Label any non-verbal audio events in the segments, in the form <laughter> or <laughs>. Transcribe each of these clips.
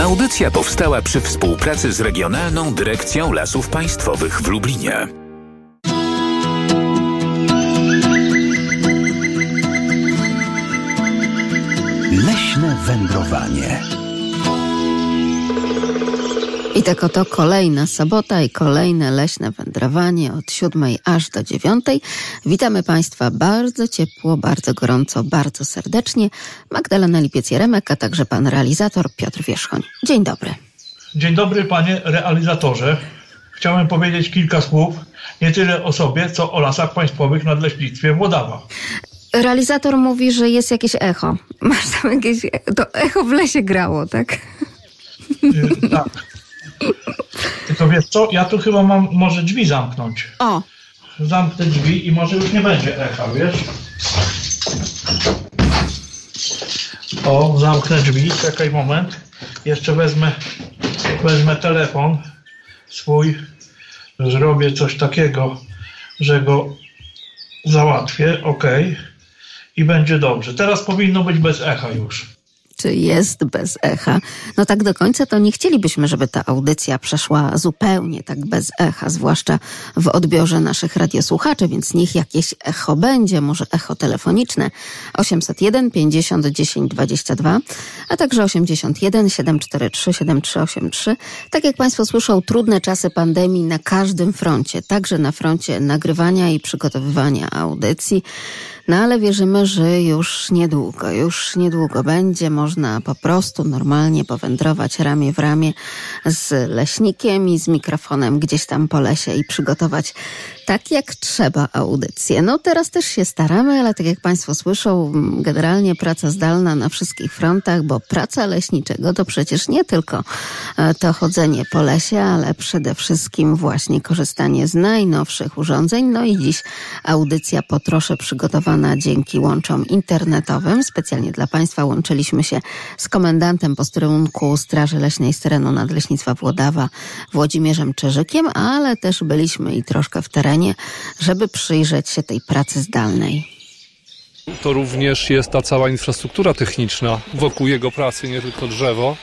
Audycja powstała przy współpracy z Regionalną Dyrekcją Lasów Państwowych w Lublinie. Leśne wędrowanie. I tak oto kolejna sobota i kolejne leśne wędrowanie od siódmej aż do dziewiątej. Witamy Państwa bardzo ciepło, bardzo gorąco, bardzo serdecznie. Magdalena Lipiec-Jeremek, a także pan realizator Piotr Wierzchoń. Dzień dobry. Dzień dobry panie realizatorze. Chciałem powiedzieć kilka słów nie tyle o sobie, co o lasach państwowych nadleśnictwie Włodawa. Realizator mówi, że jest jakieś echo. Masz tam jakieś... To echo w lesie grało, tak? Yy, tak. Tylko wiesz co, ja tu chyba mam może drzwi zamknąć. O, Zamknę drzwi i może już nie będzie echa, wiesz? O, zamknę drzwi, czekaj moment. Jeszcze wezmę, wezmę telefon swój, zrobię coś takiego, że go załatwię, ok. I będzie dobrze. Teraz powinno być bez echa już. Czy jest bez echa. No tak do końca to nie chcielibyśmy, żeby ta audycja przeszła zupełnie tak bez echa, zwłaszcza w odbiorze naszych radiosłuchaczy, więc niech jakieś echo będzie, może echo telefoniczne 801 50 10 22, a także 81 743 7383. Tak jak Państwo słyszą, trudne czasy pandemii na każdym froncie, także na froncie nagrywania i przygotowywania audycji. No ale wierzymy, że już niedługo, już niedługo będzie można po prostu normalnie powędrować ramię w ramię z leśnikiem i z mikrofonem gdzieś tam po lesie i przygotować tak jak trzeba audycję. No teraz też się staramy, ale tak jak Państwo słyszą, generalnie praca zdalna na wszystkich frontach, bo praca leśniczego to przecież nie tylko e, to chodzenie po lesie, ale przede wszystkim właśnie korzystanie z najnowszych urządzeń. No i dziś audycja po trosze przygotowana dzięki łączom internetowym. Specjalnie dla Państwa łączyliśmy się z komendantem posterunku Straży Leśnej z terenu Nadleśnictwa Włodawa Włodzimierzem Czerzykiem, ale też byliśmy i troszkę w terenie, żeby przyjrzeć się tej pracy zdalnej. To również jest ta cała infrastruktura techniczna wokół jego pracy, nie tylko drzewo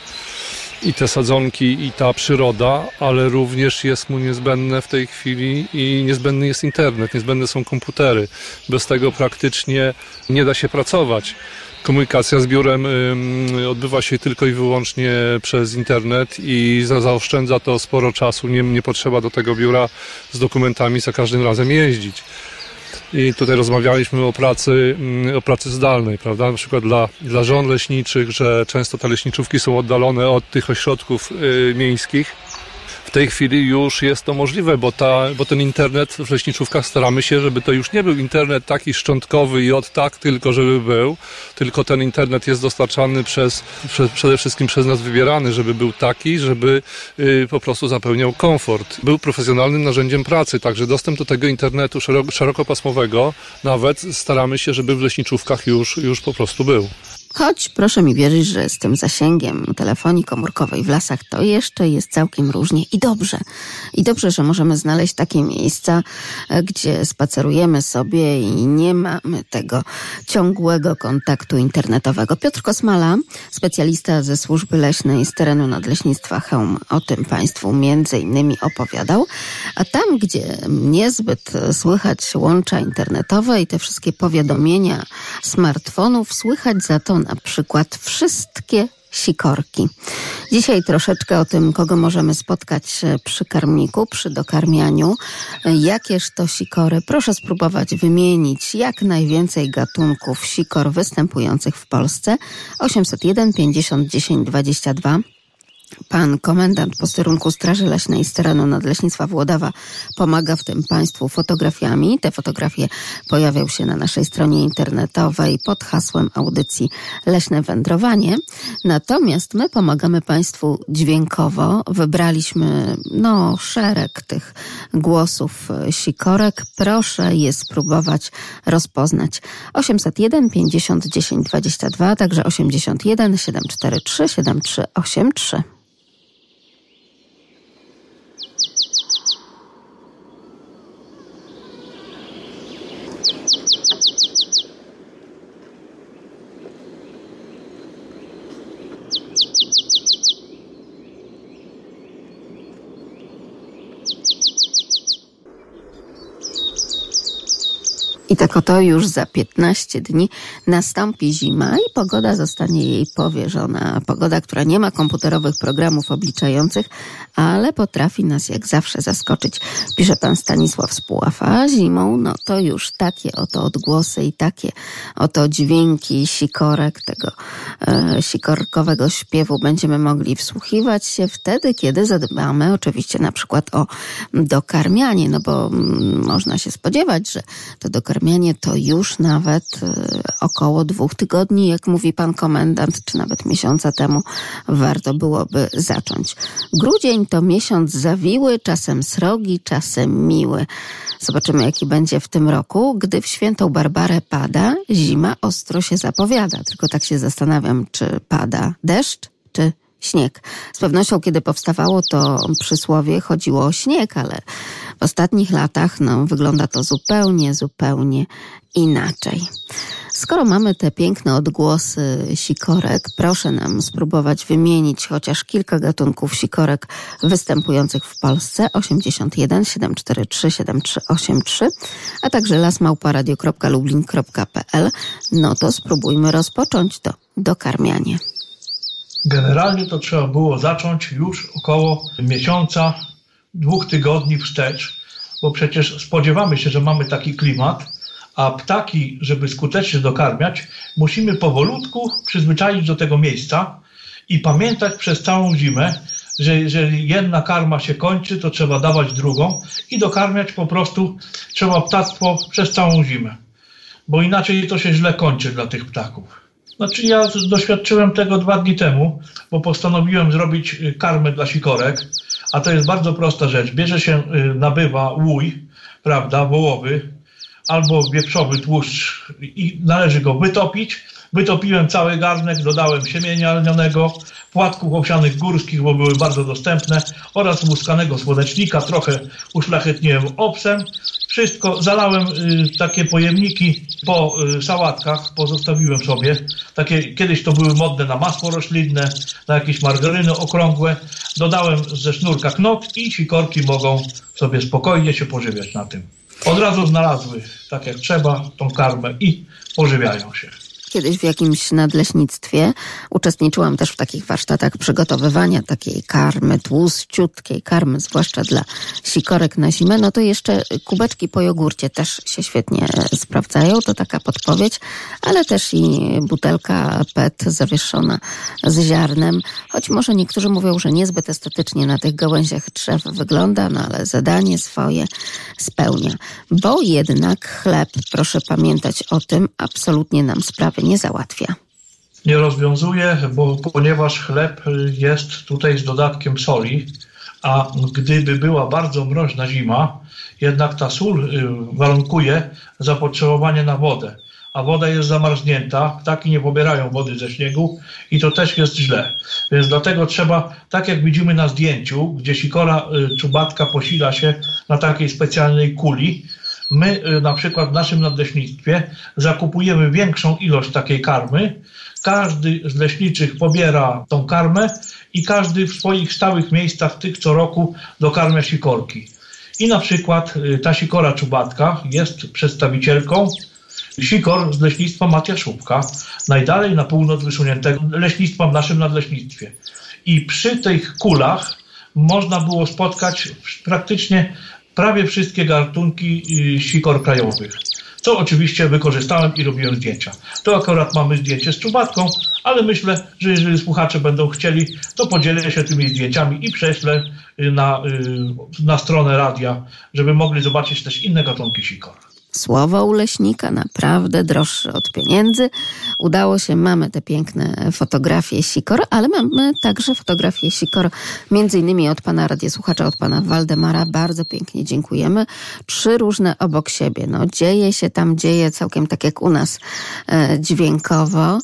i te sadzonki i ta przyroda, ale również jest mu niezbędne w tej chwili i niezbędny jest internet, niezbędne są komputery. Bez tego praktycznie nie da się pracować. Komunikacja z biurem odbywa się tylko i wyłącznie przez internet i za, zaoszczędza to sporo czasu. Nie, nie potrzeba do tego biura z dokumentami za każdym razem jeździć. I tutaj rozmawialiśmy o pracy, o pracy zdalnej, prawda? Na przykład dla, dla żon leśniczych, że często te leśniczówki są oddalone od tych ośrodków y, miejskich. W tej chwili już jest to możliwe, bo, ta, bo ten internet w leśniczówkach staramy się, żeby to już nie był internet taki szczątkowy i od tak tylko, żeby był, tylko ten internet jest dostarczany przez, prze, przede wszystkim przez nas wybierany, żeby był taki, żeby y, po prostu zapełniał komfort. Był profesjonalnym narzędziem pracy, także dostęp do tego internetu szeroko, szerokopasmowego nawet staramy się, żeby w leśniczówkach już, już po prostu był. Choć proszę mi wierzyć, że z tym zasięgiem telefonii komórkowej w lasach to jeszcze jest całkiem różnie i dobrze. I dobrze, że możemy znaleźć takie miejsca, e, gdzie spacerujemy sobie i nie mamy tego ciągłego kontaktu internetowego. Piotr Kosmala, specjalista ze służby leśnej z terenu Nadleśnictwa Chełm, o tym Państwu między innymi opowiadał. A tam, gdzie niezbyt słychać łącza internetowe i te wszystkie powiadomienia smartfonów, słychać za to na przykład wszystkie sikorki. Dzisiaj troszeczkę o tym, kogo możemy spotkać przy karmniku, przy dokarmianiu. Jakież to sikory? Proszę spróbować wymienić jak najwięcej gatunków sikor występujących w Polsce. 801 50 10 22 Pan komendant posterunku Straży Leśnej z terenu Nadleśnictwa Włodawa pomaga w tym Państwu fotografiami. Te fotografie pojawią się na naszej stronie internetowej pod hasłem audycji Leśne Wędrowanie. Natomiast my pomagamy Państwu dźwiękowo. Wybraliśmy no, szereg tych głosów sikorek. Proszę je spróbować rozpoznać. 801 50 10 22, także 81 743 7383. tak oto już za 15 dni nastąpi zima i pogoda zostanie jej powierzona. Pogoda, która nie ma komputerowych programów obliczających, ale potrafi nas jak zawsze zaskoczyć. Pisze pan Stanisław Spława. Zimą, no to już takie oto odgłosy i takie oto dźwięki sikorek, tego e, sikorkowego śpiewu będziemy mogli wsłuchiwać się wtedy, kiedy zadbamy oczywiście na przykład o dokarmianie, no bo mm, można się spodziewać, że to dokarmianie to już nawet e, około dwóch tygodni, jak mówi pan komendant, czy nawet miesiąca temu warto byłoby zacząć. Grudzień to miesiąc zawiły, czasem srogi, czasem miły. Zobaczymy, jaki będzie w tym roku. Gdy w świętą Barbarę pada, zima ostro się zapowiada. Tylko tak się zastanawiam, czy pada deszcz, śnieg. Z pewnością, kiedy powstawało to przysłowie, chodziło o śnieg, ale w ostatnich latach no, wygląda to zupełnie, zupełnie inaczej. Skoro mamy te piękne odgłosy sikorek, proszę nam spróbować wymienić chociaż kilka gatunków sikorek występujących w Polsce 81 743 7383, a także lasmałparadio.lublin.pl. No to spróbujmy rozpocząć to dokarmianie. Generalnie to trzeba było zacząć już około miesiąca, dwóch tygodni wstecz, bo przecież spodziewamy się, że mamy taki klimat, a ptaki, żeby skutecznie dokarmiać, musimy powolutku przyzwyczaić do tego miejsca i pamiętać przez całą zimę, że jeżeli jedna karma się kończy, to trzeba dawać drugą i dokarmiać po prostu trzeba ptactwo przez całą zimę, bo inaczej to się źle kończy dla tych ptaków. Znaczy ja doświadczyłem tego dwa dni temu, bo postanowiłem zrobić y, karmę dla sikorek, a to jest bardzo prosta rzecz. Bierze się, y, nabywa łój, prawda, wołowy, albo wieprzowy tłuszcz i należy go wytopić. Wytopiłem cały garnek, dodałem siemienia lnionego, płatków owsianych górskich, bo były bardzo dostępne, oraz muskanego słonecznika, trochę uszlachetniłem obsem. Wszystko zalałem y, takie pojemniki po y, sałatkach, pozostawiłem sobie. Takie, kiedyś to były modne na masło roślinne, na jakieś margaryny okrągłe. Dodałem ze sznurka knot i sikorki mogą sobie spokojnie się pożywiać na tym. Od razu znalazły, tak jak trzeba, tą karmę i pożywiają się kiedyś w jakimś nadleśnictwie. Uczestniczyłam też w takich warsztatach przygotowywania takiej karmy, tłuściutkiej karmy, zwłaszcza dla sikorek na zimę. No to jeszcze kubeczki po jogurcie też się świetnie sprawdzają. To taka podpowiedź, ale też i butelka PET zawieszona z ziarnem. Choć może niektórzy mówią, że niezbyt estetycznie na tych gałęziach drzew wygląda, no ale zadanie swoje spełnia. Bo jednak chleb, proszę pamiętać o tym, absolutnie nam sprawy nie załatwia. Nie rozwiązuje, bo ponieważ chleb jest tutaj z dodatkiem soli, a gdyby była bardzo mroźna zima, jednak ta sól y, warunkuje zapotrzebowanie na wodę, a woda jest zamarznięta, ptaki nie pobierają wody ze śniegu i to też jest źle. Więc dlatego trzeba, tak jak widzimy na zdjęciu, gdzie sikora y, czubatka posila się na takiej specjalnej kuli, My y, na przykład w naszym nadleśnictwie zakupujemy większą ilość takiej karmy. Każdy z leśniczych pobiera tą karmę i każdy w swoich stałych miejscach, tych co roku, dokarmia sikorki. I na przykład y, ta sikora czubatka jest przedstawicielką sikor z leśnictwa Matiaszówka, najdalej na północ wysuniętego leśnictwa w naszym nadleśnictwie. I przy tych kulach można było spotkać praktycznie prawie wszystkie gatunki y, sikor krajowych. Co oczywiście wykorzystałem i robiłem zdjęcia. To akurat mamy zdjęcie z czubatką, ale myślę, że jeżeli słuchacze będą chcieli, to podzielę się tymi zdjęciami i prześlę y, na, y, na stronę radia, żeby mogli zobaczyć też inne gatunki sikor. Słowo u leśnika naprawdę droższe od pieniędzy. Udało się, mamy te piękne fotografie Sikor, ale mamy także fotografie Sikor, między innymi od pana radiosłuchacza, od pana Waldemara. Bardzo pięknie dziękujemy. Trzy różne obok siebie. No, dzieje się tam, dzieje całkiem tak jak u nas e, dźwiękowo.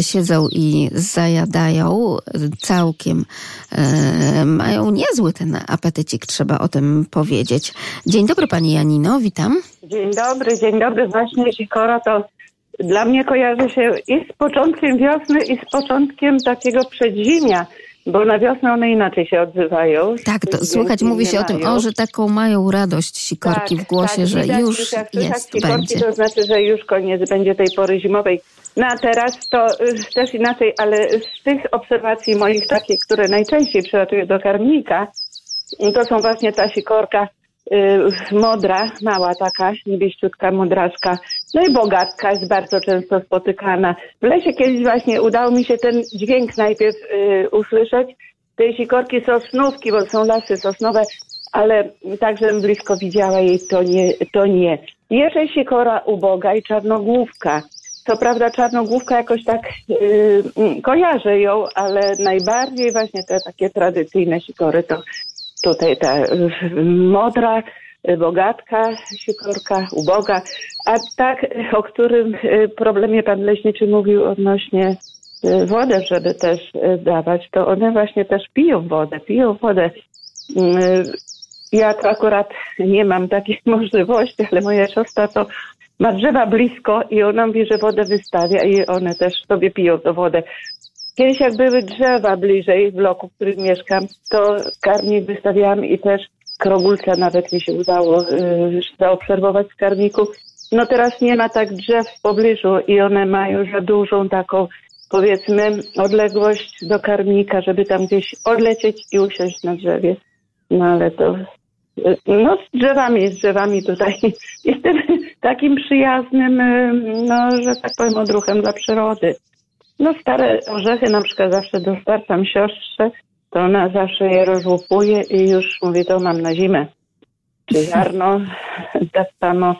Siedzą i zajadają całkiem. E, mają niezły ten apetycik, trzeba o tym powiedzieć. Dzień dobry pani Janino, witam. Dzień dobry, dzień dobry. Właśnie Sikora to dla mnie kojarzy się i z początkiem wiosny, i z początkiem takiego przedzimia. bo na wiosnę one inaczej się odzywają. Tak, to słychać mówi się o tym, o, że taką mają radość sikorki w głosie, tak, że widać, już jak słychać jest, sikorki, będzie. To znaczy, że już koniec będzie tej pory zimowej. No a teraz to y, też inaczej, ale z tych obserwacji moich takich, które najczęściej przylatują do karmnika, to są właśnie ta sikorka modra, mała taka, niebieściutka, modraszka. No i bogatka jest bardzo często spotykana. W lesie kiedyś właśnie udało mi się ten dźwięk najpierw y, usłyszeć, tej sikorki sosnówki, bo są lasy sosnowe, ale tak, żebym blisko widziała jej, to nie. To nie. Jeszcze sikora uboga i czarnogłówka. Co prawda czarnogłówka jakoś tak yy, mm, kojarzę ją, ale najbardziej właśnie te takie tradycyjne sikory to tutaj ta modra, bogatka, sikorka, uboga. A tak, o którym y, problemie pan leśniczy mówił odnośnie y, wodę, żeby też y, dawać, to one właśnie też piją wodę, piją wodę. Y, Ja to akurat nie mam takiej <laughs> możliwości, ale moja siostra to ma drzewa blisko i ona mówi, że wodę wystawia i one też sobie piją tę wodę. Kiedyś jak były drzewa bliżej bloku, w którym mieszkam, to karmnik wystawiałam i też krogulca nawet mi się udało y, zaobserwować z karmniku. No teraz nie ma tak drzew w pobliżu i one mają za dużą taką powiedzmy odległość do karmnika, żeby tam gdzieś odlecieć i usiąść na drzewie. No ale to y, no z drzewami, z drzewami tutaj <laughs> jestem takim przyjaznym, y, no że tak powiem, odruchem dla przyrody. No stare orzechy na przykład zawsze dostarczam siostrze, to ona zawsze je rozłupuje i już mówię, to mam na zimę. Czy ziarno, <laughs> tak samo.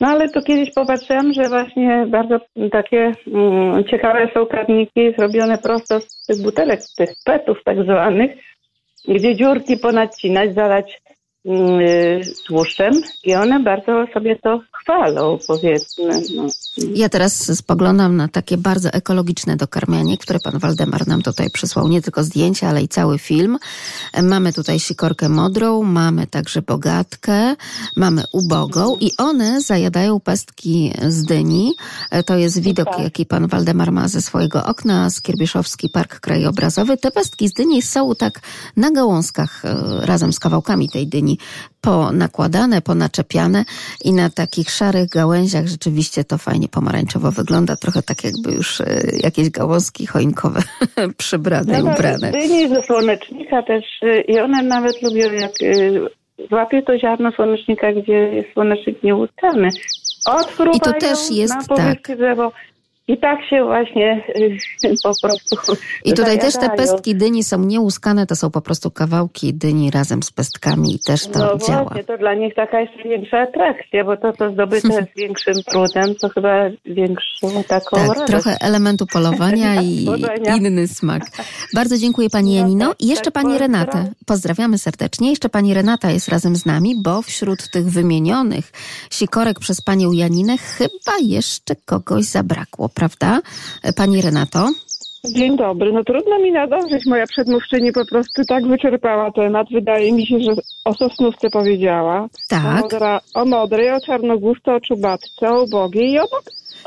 No ale to kiedyś popatrzyłam, że właśnie bardzo takie mm, ciekawe są karniki zrobione prosto z tych butelek, z tych petów tak zwanych, gdzie dziurki ponadcinać, zalać tłuszczem i one bardzo sobie to chwalą, powiedzmy. No. Ja teraz spoglądam na takie bardzo ekologiczne dokarmianie, które pan Waldemar nam tutaj przysłał. Nie tylko zdjęcia, ale i cały film. Mamy tutaj sikorkę modrą, mamy także bogatkę, mamy ubogą i one zajadają pestki z dyni. To jest widok, Tak. jaki pan Waldemar ma ze swojego okna, Skierbieszowski Park Krajobrazowy. Te pestki z dyni są tak na gałązkach e, razem z kawałkami tej dyni ponakładane, ponaczepiane i na takich szarych gałęziach rzeczywiście to fajnie pomarańczowo wygląda, trochę tak jakby już e, jakieś gałązki choinkowe <laughs> przybrane i No, ubrane. dyni ze słonecznika też y, i one nawet lubią jak y, złapie to ziarno słonecznika, gdzie jest słonecznik nieutkany. Odfruwają I to też jest na powierzchnię drzewo. I tak się właśnie y, po prostu I tutaj też te pestki dyni są nieuskane, to są po prostu kawałki dyni razem z pestkami i też to No działa. właśnie, to dla nich taka jeszcze większa atrakcja, bo to, co zdobyte <laughs> z większym trudem, to chyba większą taką Tak, radość. trochę elementu polowania <laughs> i inny smak. Bardzo dziękuję pani No Janino. tak, I jeszcze tak, pani. Renatę. Pozdrawiamy serdecznie. Jeszcze pani Renata jest razem z nami, bo wśród tych wymienionych sikorek przez panią Janinę chyba jeszcze kogoś zabrakło, prawda? Pani Renato? Dzień dobry. No trudno mi nadążyć. Moja przedmówczyni po prostu tak wyczerpała temat. Wydaje mi się, że o sosnówce powiedziała. O, Tak. modra, o modrej, o czarnogłówce, o czubatce, o ubogiej i o, o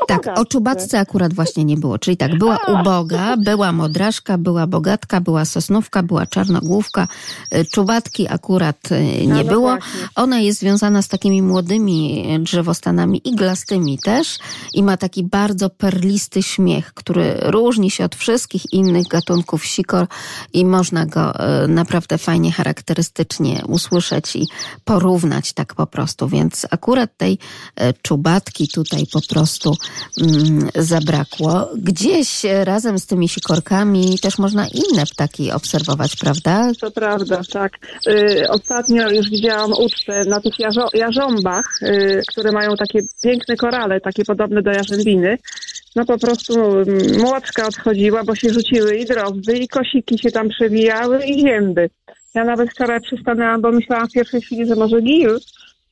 Tak, o czubatce akurat właśnie nie było. Czyli tak, była uboga, była modraszka, była bogatka, była sosnówka, była czarnogłówka. Y, Czubatki akurat y, nie no było. Ona jest związana z takimi młodymi drzewostanami iglastymi też i ma taki bardzo perlisty śmiech, który różni się od wszystkich innych gatunków sikor i można go y, naprawdę fajnie, charakterystycznie usłyszeć i porównać tak po prostu. Więc akurat tej czubatki tutaj po prostu zabrakło. Gdzieś e, razem z tymi sikorkami też można inne ptaki obserwować, prawda? To prawda, tak. Y, ostatnio już widziałam ucztę na tych jarząbach, y, które mają takie piękne korale, takie podobne do jarzębiny. No po prostu mm, młoczka odchodziła, bo się rzuciły i drozdy, i kosiki się tam przewijały, i zięby. Ja nawet wczoraj przystanęłam, bo myślałam w pierwszej chwili, że może gil,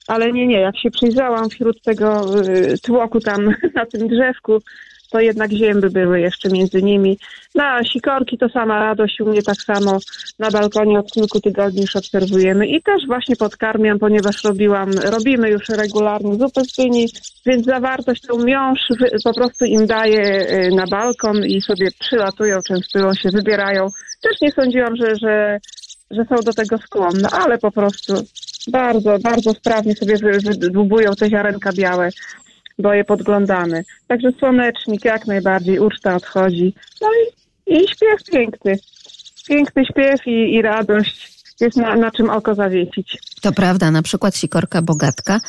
ale nie, nie. Jak się przyjrzałam wśród tego y, tłoku tam <laughs> na tym drzewku, to jednak zięby były jeszcze między nimi. Na sikorki to sama radość, u mnie tak samo na balkonie od kilku tygodni już obserwujemy i też właśnie podkarmiam, ponieważ robiłam, robimy już regularnie zupę z dyni, więc zawartość tą miąższ wy- po prostu im daję y, na balkon i sobie przylatują, częstują się, wybierają. Też nie sądziłam, że, że, że są do tego skłonne, ale po prostu bardzo, bardzo sprawnie sobie wy- wydubują te ziarenka białe, bo je podglądamy. Także słonecznik jak najbardziej, uczta odchodzi. No i, i śpiew piękny. Piękny śpiew i, i radość. Jest na, na czym oko zawiesić. To prawda, na przykład sikorka bogatka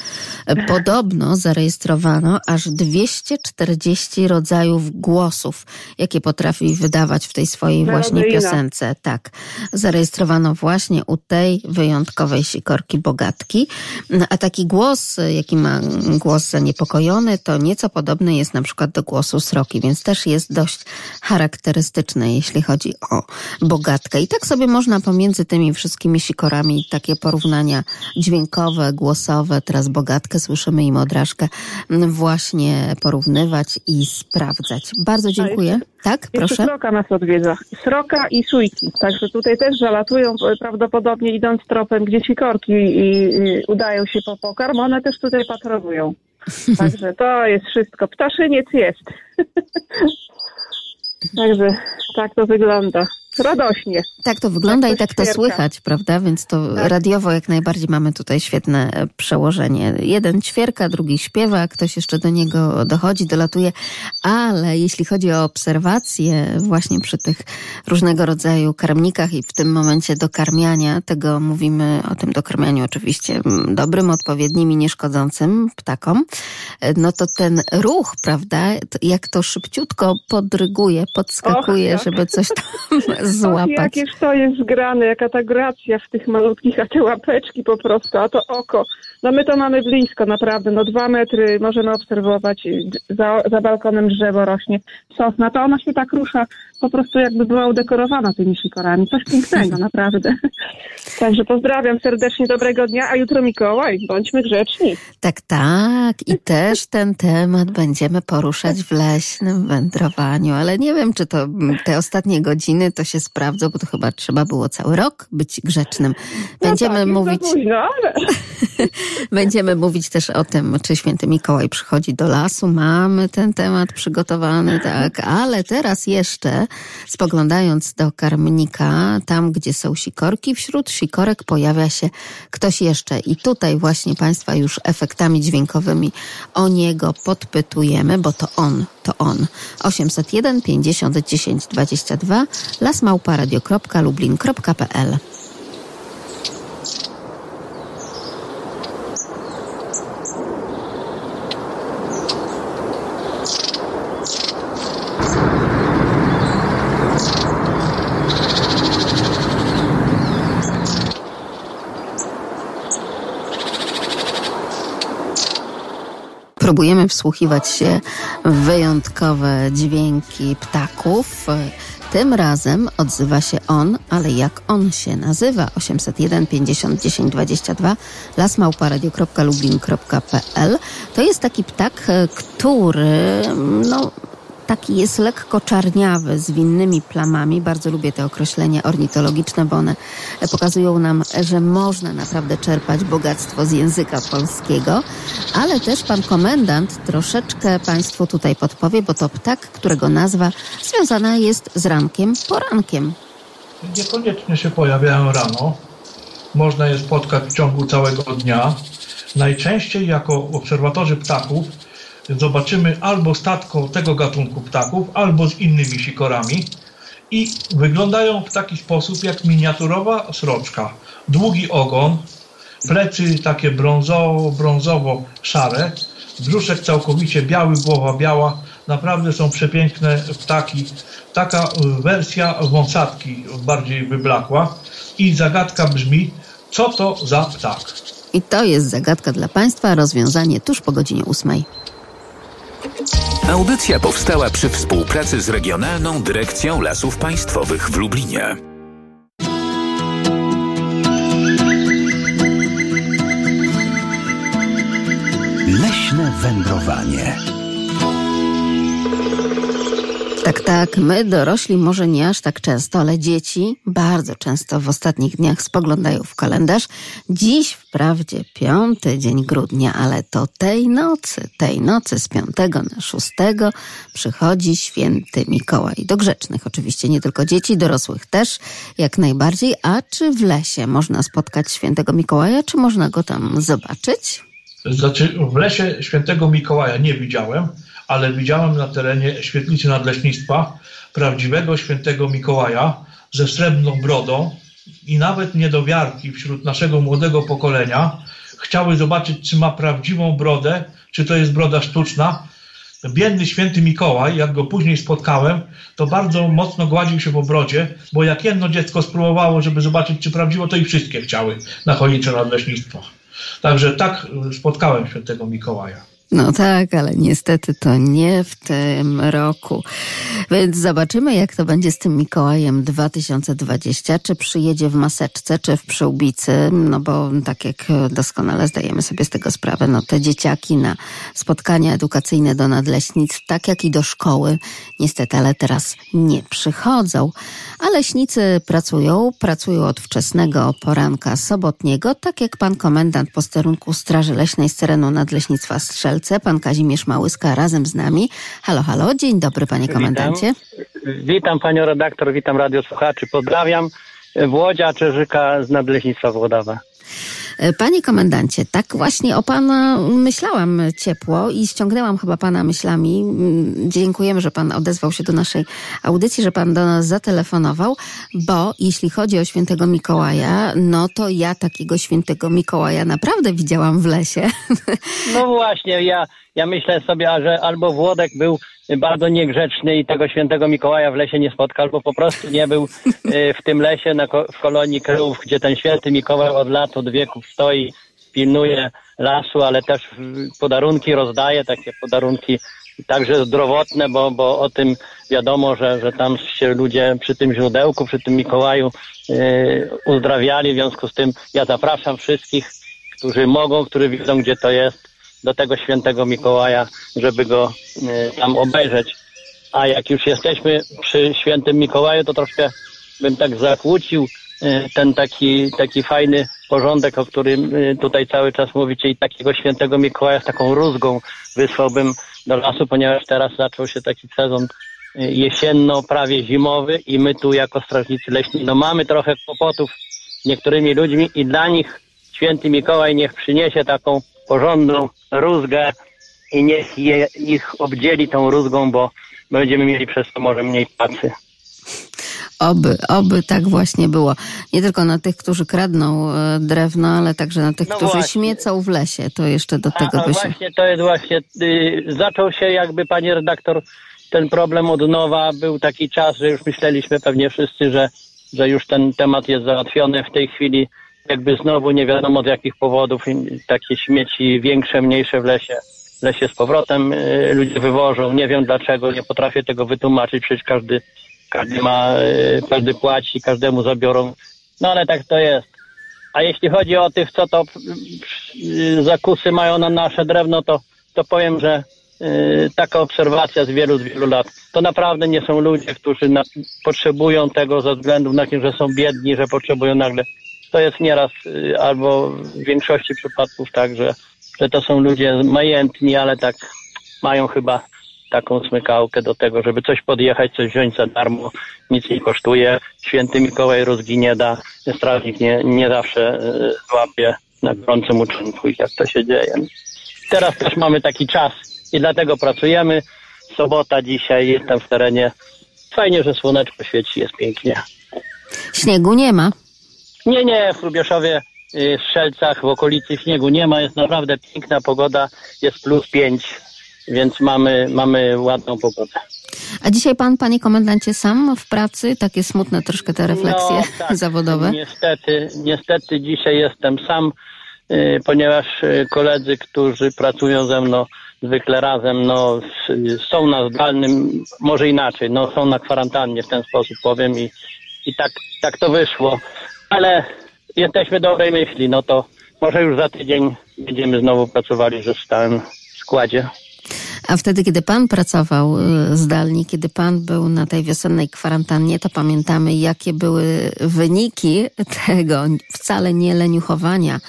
podobno zarejestrowano aż 240 rodzajów głosów, jakie potrafi wydawać w tej swojej właśnie piosence. Tak, zarejestrowano właśnie u tej wyjątkowej sikorki bogatki. A taki głos, jaki ma głos zaniepokojony, to nieco podobny jest na przykład do głosu sroki, więc też jest dość charakterystyczny, jeśli chodzi o bogatkę. I tak sobie można pomiędzy tymi wszystkimi sikorami takie porównania dźwiękowe, głosowe, teraz bogatkę słyszymy i modraszkę właśnie porównywać i sprawdzać. Bardzo dziękuję. Tak, Jeszcze proszę. sroka nas odwiedza. Sroka i sójki. Także tutaj też zalatują e, prawdopodobnie idąc tropem, gdzie sikorki i, i udają się po pokarm. One też tutaj patrolują. <laughs> Także to jest wszystko. Ptaszyniec jest. <laughs> Także tak to wygląda. Radośnie. Tak to wygląda Jak i to tak to słychać, prawda? Więc to Tak. radiowo jak najbardziej mamy tutaj świetne e, przełożenie. Jeden ćwierka, drugi śpiewa, ktoś jeszcze do niego dochodzi, dolatuje, ale jeśli chodzi o obserwacje właśnie przy tych różnego rodzaju karmnikach i w tym momencie dokarmiania, tego mówimy o tym dokarmianiu oczywiście mm, dobrym, odpowiednim i nieszkodzącym ptakom, e, no to ten ruch, prawda, jak to szybciutko podryguje, podskakuje, Och, tak. żeby coś tam <laughs> Złapać. jakież to jest zgrane, jaka ta gracja w tych malutkich, a te łapeczki po prostu, a to oko. No my to mamy blisko, naprawdę, no dwa metry możemy obserwować, za, za balkonem drzewo rośnie, sosna, to ona się tak rusza, po prostu jakby była udekorowana tymi sikorami. Coś pięknego, <laughs> naprawdę. Także pozdrawiam serdecznie, dobrego dnia, a jutro Mikołaj, bądźmy grzeczni. Tak, tak. I też ten temat będziemy poruszać w leśnym wędrowaniu, ale nie wiem, czy to mm, te ostatnie godziny to się sprawdzą, bo to chyba trzeba było cały rok być grzecznym. Będziemy no tak, mówić. Późno, ale... <laughs> Będziemy mówić też o tym, czy święty Mikołaj przychodzi do lasu. Mamy ten temat przygotowany, tak, ale teraz jeszcze spoglądając do karmnika, tam gdzie są sikorki, wśród sikorek pojawia się ktoś jeszcze. I tutaj właśnie Państwa już efektami dźwiękowymi o niego podpytujemy, bo to on, to on. 801 50 10 22 lasmałparadio.lublin.pl Próbujemy wsłuchiwać się w wyjątkowe dźwięki ptaków. Tym razem odzywa się on, ale jak on się nazywa? 801 50 10 22 lasmałparadio.lublin.pl To jest taki ptak, który no, taki jest lekko czarniawy, z winnymi plamami. Bardzo lubię te określenia ornitologiczne, bo one pokazują nam, że można naprawdę czerpać bogactwo z języka polskiego. Ale też pan komendant troszeczkę Państwu tutaj podpowie, bo to ptak, którego nazwa związana jest z rankiem porankiem. Niekoniecznie się pojawiają rano. Można je spotkać w ciągu całego dnia. Najczęściej jako obserwatorzy ptaków zobaczymy albo statko tego gatunku ptaków, albo z innymi sikorami i wyglądają w taki sposób jak miniaturowa sroczka. Długi ogon, plecy takie brązowo, brązowo-szare, brzuszek całkowicie biały, głowa biała. Naprawdę są przepiękne ptaki. Taka y, wersja wąsatki bardziej wyblakła. I zagadka brzmi, co to za ptak? I to jest zagadka dla Państwa, rozwiązanie tuż po godzinie ósmej. Audycja powstała przy współpracy z Regionalną Dyrekcją Lasów Państwowych w Lublinie. Leśne wędrowanie. Tak, tak. My dorośli może nie aż tak często, ale dzieci bardzo często w ostatnich dniach spoglądają w kalendarz. Dziś wprawdzie piąty dzień grudnia, ale to tej nocy, tej nocy z piątego na szóstego przychodzi święty Mikołaj. Do grzecznych oczywiście, nie tylko dzieci, dorosłych też jak najbardziej. A czy w lesie można spotkać świętego Mikołaja, czy można go tam zobaczyć? Znaczy, w lesie świętego Mikołaja nie widziałem, ale widziałem na terenie świetlicy nadleśnictwa prawdziwego świętego Mikołaja ze srebrną brodą i nawet niedowiarki wśród naszego młodego pokolenia chciały zobaczyć, czy ma prawdziwą brodę, czy to jest broda sztuczna. Biedny święty Mikołaj, jak go później spotkałem, to bardzo mocno gładził się po brodzie, bo jak jedno dziecko spróbowało, żeby zobaczyć, czy prawdziwo, to i wszystkie chciały na choince nadleśnictwa. Także tak spotkałem świętego Mikołaja. No tak, ale niestety to nie w tym roku. Więc zobaczymy, jak to będzie z tym Mikołajem 2020. Czy przyjedzie w maseczce, czy w przyłbicy. No bo tak jak doskonale zdajemy sobie z tego sprawę, no te dzieciaki na spotkania edukacyjne do nadleśnictw, tak jak i do szkoły, niestety, ale teraz nie przychodzą. A leśnicy pracują, pracują od wczesnego poranka sobotniego, tak jak pan komendant posterunku Straży Leśnej z terenu Nadleśnictwa Pan Kazimierz Małyska razem z nami. Halo, halo, dzień dobry panie komendancie. Witam, witam panią redaktor, witam radiosłuchaczy, pozdrawiam Włodzia Czerzyka z Nadleśnictwa Włodawa. Panie komendancie, tak właśnie o pana myślałam ciepło i ściągnęłam chyba pana myślami. Dziękujemy, że pan odezwał się do naszej audycji, że pan do nas zatelefonował, bo jeśli chodzi o świętego Mikołaja, no to ja takiego świętego Mikołaja naprawdę widziałam w lesie. No właśnie, ja, ja myślę sobie, że albo Włodek był bardzo niegrzeczny i tego świętego Mikołaja w lesie nie spotkał, albo po prostu nie był w tym lesie na, w kolonii Krów, gdzie ten święty Mikołaj od lat, od wieków stoi, pilnuje lasu, ale też podarunki rozdaje, takie podarunki także zdrowotne, bo, bo o tym wiadomo, że, że tam się ludzie przy tym źródełku, przy tym Mikołaju yy, uzdrawiali, w związku z tym ja zapraszam wszystkich, którzy mogą, którzy wiedzą, gdzie to jest, do tego świętego Mikołaja, żeby go y, tam obejrzeć. A jak już jesteśmy przy świętym Mikołaju, to troszkę bym tak zakłócił y, ten taki, taki fajny porządek, o którym y, tutaj cały czas mówicie i takiego świętego Mikołaja z taką rózgą wysłałbym do lasu, ponieważ teraz zaczął się taki sezon jesienno, prawie zimowy i my tu jako strażnicy leśni, no mamy trochę kłopotów z niektórymi ludźmi i dla nich święty Mikołaj niech przyniesie taką porządną rózgę i niech je, ich obdzieli tą rózgą, bo będziemy mieli przez to może mniej pracy. Oby, oby tak właśnie było. Nie tylko na tych, którzy kradną drewno, ale także na tych, No którzy właśnie. śmiecą w lesie. To jeszcze do tego no by się... właśnie, to jest właśnie, y, zaczął się jakby, panie redaktor, ten problem od nowa. Był taki czas, że już myśleliśmy pewnie wszyscy, że, że już ten temat jest załatwiony. W tej chwili jakby znowu nie wiadomo z jakich powodów takie śmieci większe, mniejsze w lesie. Lesie z powrotem y, ludzie wywożą. Nie wiem dlaczego, nie potrafię tego wytłumaczyć. Przecież każdy, każdy ma, y, każdy płaci, każdemu zabiorą. No ale tak to jest. A jeśli chodzi o tych, co to y, zakusy mają na nasze drewno, to, to powiem, że taka obserwacja z wielu, z wielu lat. To naprawdę nie są ludzie, którzy na, potrzebują tego ze względu na to, że są biedni, że potrzebują nagle. To jest nieraz y, albo w większości przypadków tak, że, że to są ludzie majętni, ale tak mają chyba taką smykałkę do tego, żeby coś podjechać, coś wziąć za darmo, nic nie kosztuje. Święty Mikołaj rózgi nie da, strażnik nie, nie zawsze y, złapie na gorącym uczynku i jak to się dzieje. Teraz też mamy taki czas i dlatego pracujemy. Sobota dzisiaj, jestem w terenie. Fajnie, że słoneczko świeci, jest pięknie. Śniegu nie ma. Nie, nie, w Lubieszowie, y, w Strzelcach, w okolicy śniegu nie ma, jest naprawdę piękna pogoda, jest plus pięć, więc mamy, mamy ładną pogodę. A dzisiaj pan, panie komendancie, sam w pracy? Takie smutne troszkę te refleksje No, tak. <laughs> zawodowe. Niestety, niestety dzisiaj jestem sam, y, ponieważ y, koledzy, którzy pracują ze mną zwykle razem, no są na zdalnym, może inaczej, no są na kwarantannie w ten sposób powiem i, i tak, tak to wyszło. Ale jesteśmy dobrej myśli, no to może już za tydzień będziemy znowu pracowali w stałym składzie. A wtedy, kiedy pan pracował y, zdalnie, kiedy pan był na tej wiosennej kwarantannie, to pamiętamy, jakie były wyniki tego wcale nie leniuchowania,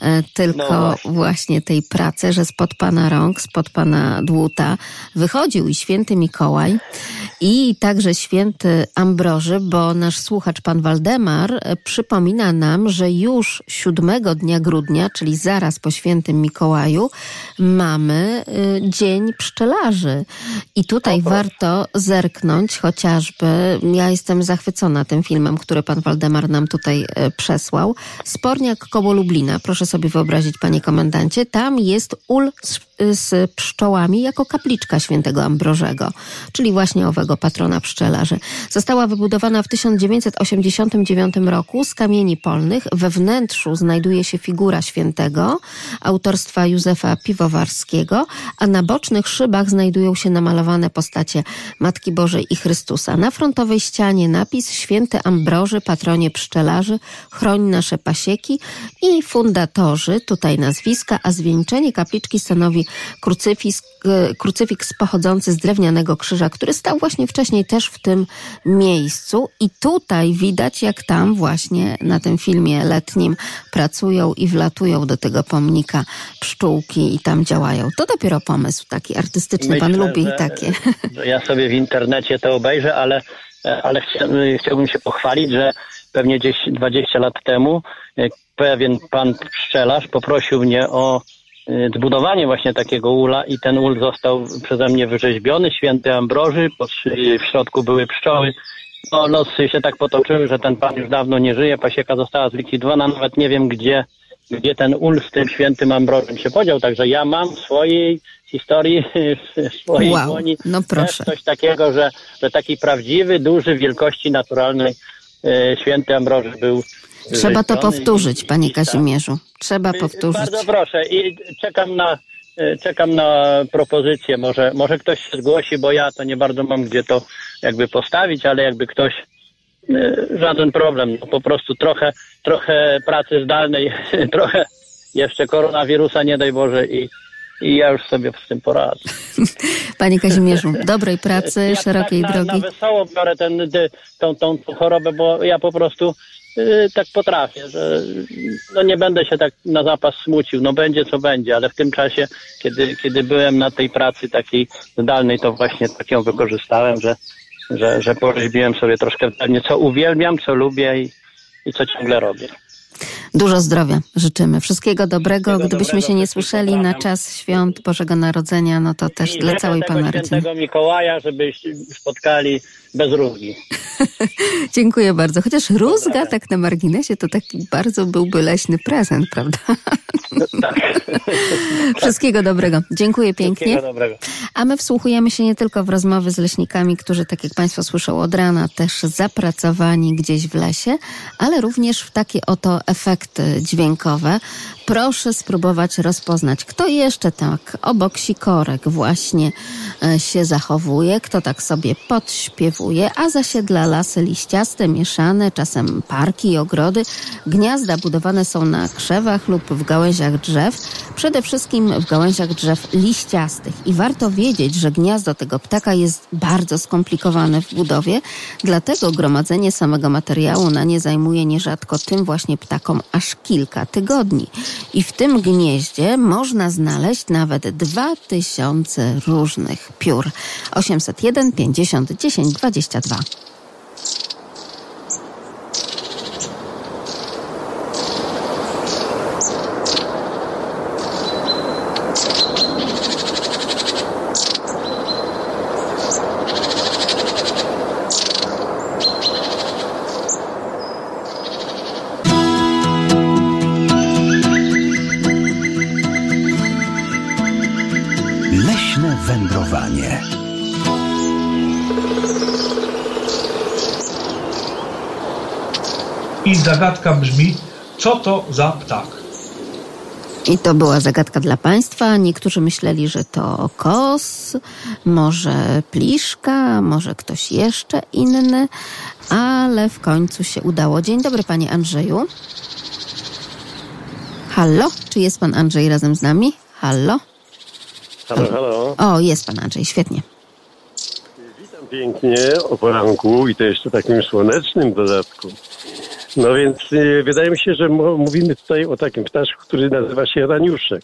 e, tylko No właśnie. właśnie. tej pracy, że spod pana rąk, spod pana dłuta wychodził i święty Mikołaj i także święty Ambroży, bo nasz słuchacz pan Waldemar e, przypomina nam, że już siódmego dnia grudnia, czyli zaraz po świętym Mikołaju, mamy y, Dzień Pszczelarzy. I tutaj warto zerknąć chociażby, ja jestem zachwycona tym filmem, który pan Waldemar nam tutaj e, przesłał. Sporniak koło Lublina, proszę sobie wyobrazić, panie komendancie, tam jest ul z, pszczołami jako kapliczka świętego Ambrożego, czyli właśnie owego patrona pszczelarzy. Została wybudowana w 1989 roku z kamieni polnych. We wnętrzu znajduje się figura świętego autorstwa Józefa Piwowarskiego, a na bocznych szybach znajdują się namalowane postacie Matki Bożej i Chrystusa. Na frontowej ścianie napis Święty Ambroży, patronie pszczelarzy, chroń nasze pasieki i fundatorzy, tutaj nazwiska, a zwieńczenie kapliczki stanowi krucyfiks, e, krucyfiks pochodzący z drewnianego krzyża, który stał właśnie wcześniej też w tym miejscu i tutaj widać jak tam właśnie na tym filmie letnim pracują i wlatują do tego pomnika pszczółki i tam działają. To dopiero pomysł taki artystyczny, pan Myślę, lubi że- takie. <laughs> Ja sobie w internecie to obejrzę, ale, ale chcia- chciałbym się pochwalić, że pewnie gdzieś 20 lat temu e, pewien pan pszczelarz poprosił mnie o zbudowanie właśnie takiego ula i ten ul został przeze mnie wyrzeźbiony, święty Ambroży, w środku były pszczoły. No, losy się tak potoczyły, że ten pan już dawno nie żyje, pasieka została zlikwidowana, nawet nie wiem gdzie, gdzie ten ul z tym świętym Ambrożem się podział, także ja mam w swojej historii, <laughs> w swojej Wow, dłoni no proszę. coś takiego, że, że taki prawdziwy, duży, wielkości naturalnej e, święty Ambroży był Trzeba to powtórzyć, panie tak. Kazimierzu. Trzeba powtórzyć. Bardzo proszę i czekam na, e, czekam na propozycję. Może, może ktoś się zgłosi, bo ja to nie bardzo mam gdzie to jakby postawić, ale jakby ktoś e, żaden problem. No, po prostu trochę, trochę pracy zdalnej, <laughs> trochę jeszcze koronawirusa, nie daj Boże i, i ja już sobie z tym poradzę. <laughs> Panie Kazimierzu, dobrej pracy, <laughs> Ja szerokiej tak na, drogi. Na wesoło biorę ten, ty, tą, tą chorobę, bo ja po prostu y, tak potrafię, że no nie będę się tak na zapas smucił. No będzie co będzie, ale w tym czasie, kiedy, kiedy byłem na tej pracy takiej zdalnej, to właśnie tak ją wykorzystałem, że, że, że porzeźbiłem sobie troszkę zdalnie, co uwielbiam, co lubię i, i co ciągle robię. Dużo zdrowia życzymy. Wszystkiego dobrego. Wszystkiego Gdybyśmy dobrego, się nie słyszeli na czas świąt Bożego Narodzenia, no to też I dla całej Pana rodziny. świętego Mikołaja, żebyście spotkali bez różni. <laughs> Dziękuję bardzo. Chociaż rózga tak na marginesie to taki bardzo byłby leśny prezent, prawda? Tak. <laughs> Wszystkiego dobrego. Dziękuję pięknie. Dobrego. A my wsłuchujemy się nie tylko w rozmowy z leśnikami, którzy, tak jak Państwo słyszą od rana, też zapracowani gdzieś w lesie, ale również w takie oto efekty dźwiękowe. Proszę spróbować rozpoznać, kto jeszcze tak obok sikorek właśnie e, się zachowuje, kto tak sobie podśpiewuje, a zasiedla lasy liściaste, mieszane, czasem parki i ogrody. Gniazda budowane są na krzewach lub w gałęziach drzew, przede wszystkim w gałęziach drzew liściastych. I warto wiedzieć, że gniazdo tego ptaka jest bardzo skomplikowane w budowie, dlatego gromadzenie samego materiału na nie zajmuje nierzadko tym właśnie ptakom aż kilka tygodni. I w tym gnieździe można znaleźć nawet 2000 różnych piór. 801 50 10 22. wędrowanie. I zagadka brzmi, co to za ptak? I to była zagadka dla Państwa. Niektórzy myśleli, że to kos, może pliszka, może ktoś jeszcze inny, ale w końcu się udało. Dzień dobry, Panie Andrzeju. Hallo? Czy jest Pan Andrzej razem z nami? Hallo? Halo, halo. O, jest pan Andrzej, świetnie. Witam pięknie o poranku i to jeszcze takim słonecznym dodatku. No więc y, wydaje mi się, że mówimy tutaj o takim ptaszku, który nazywa się raniuszek.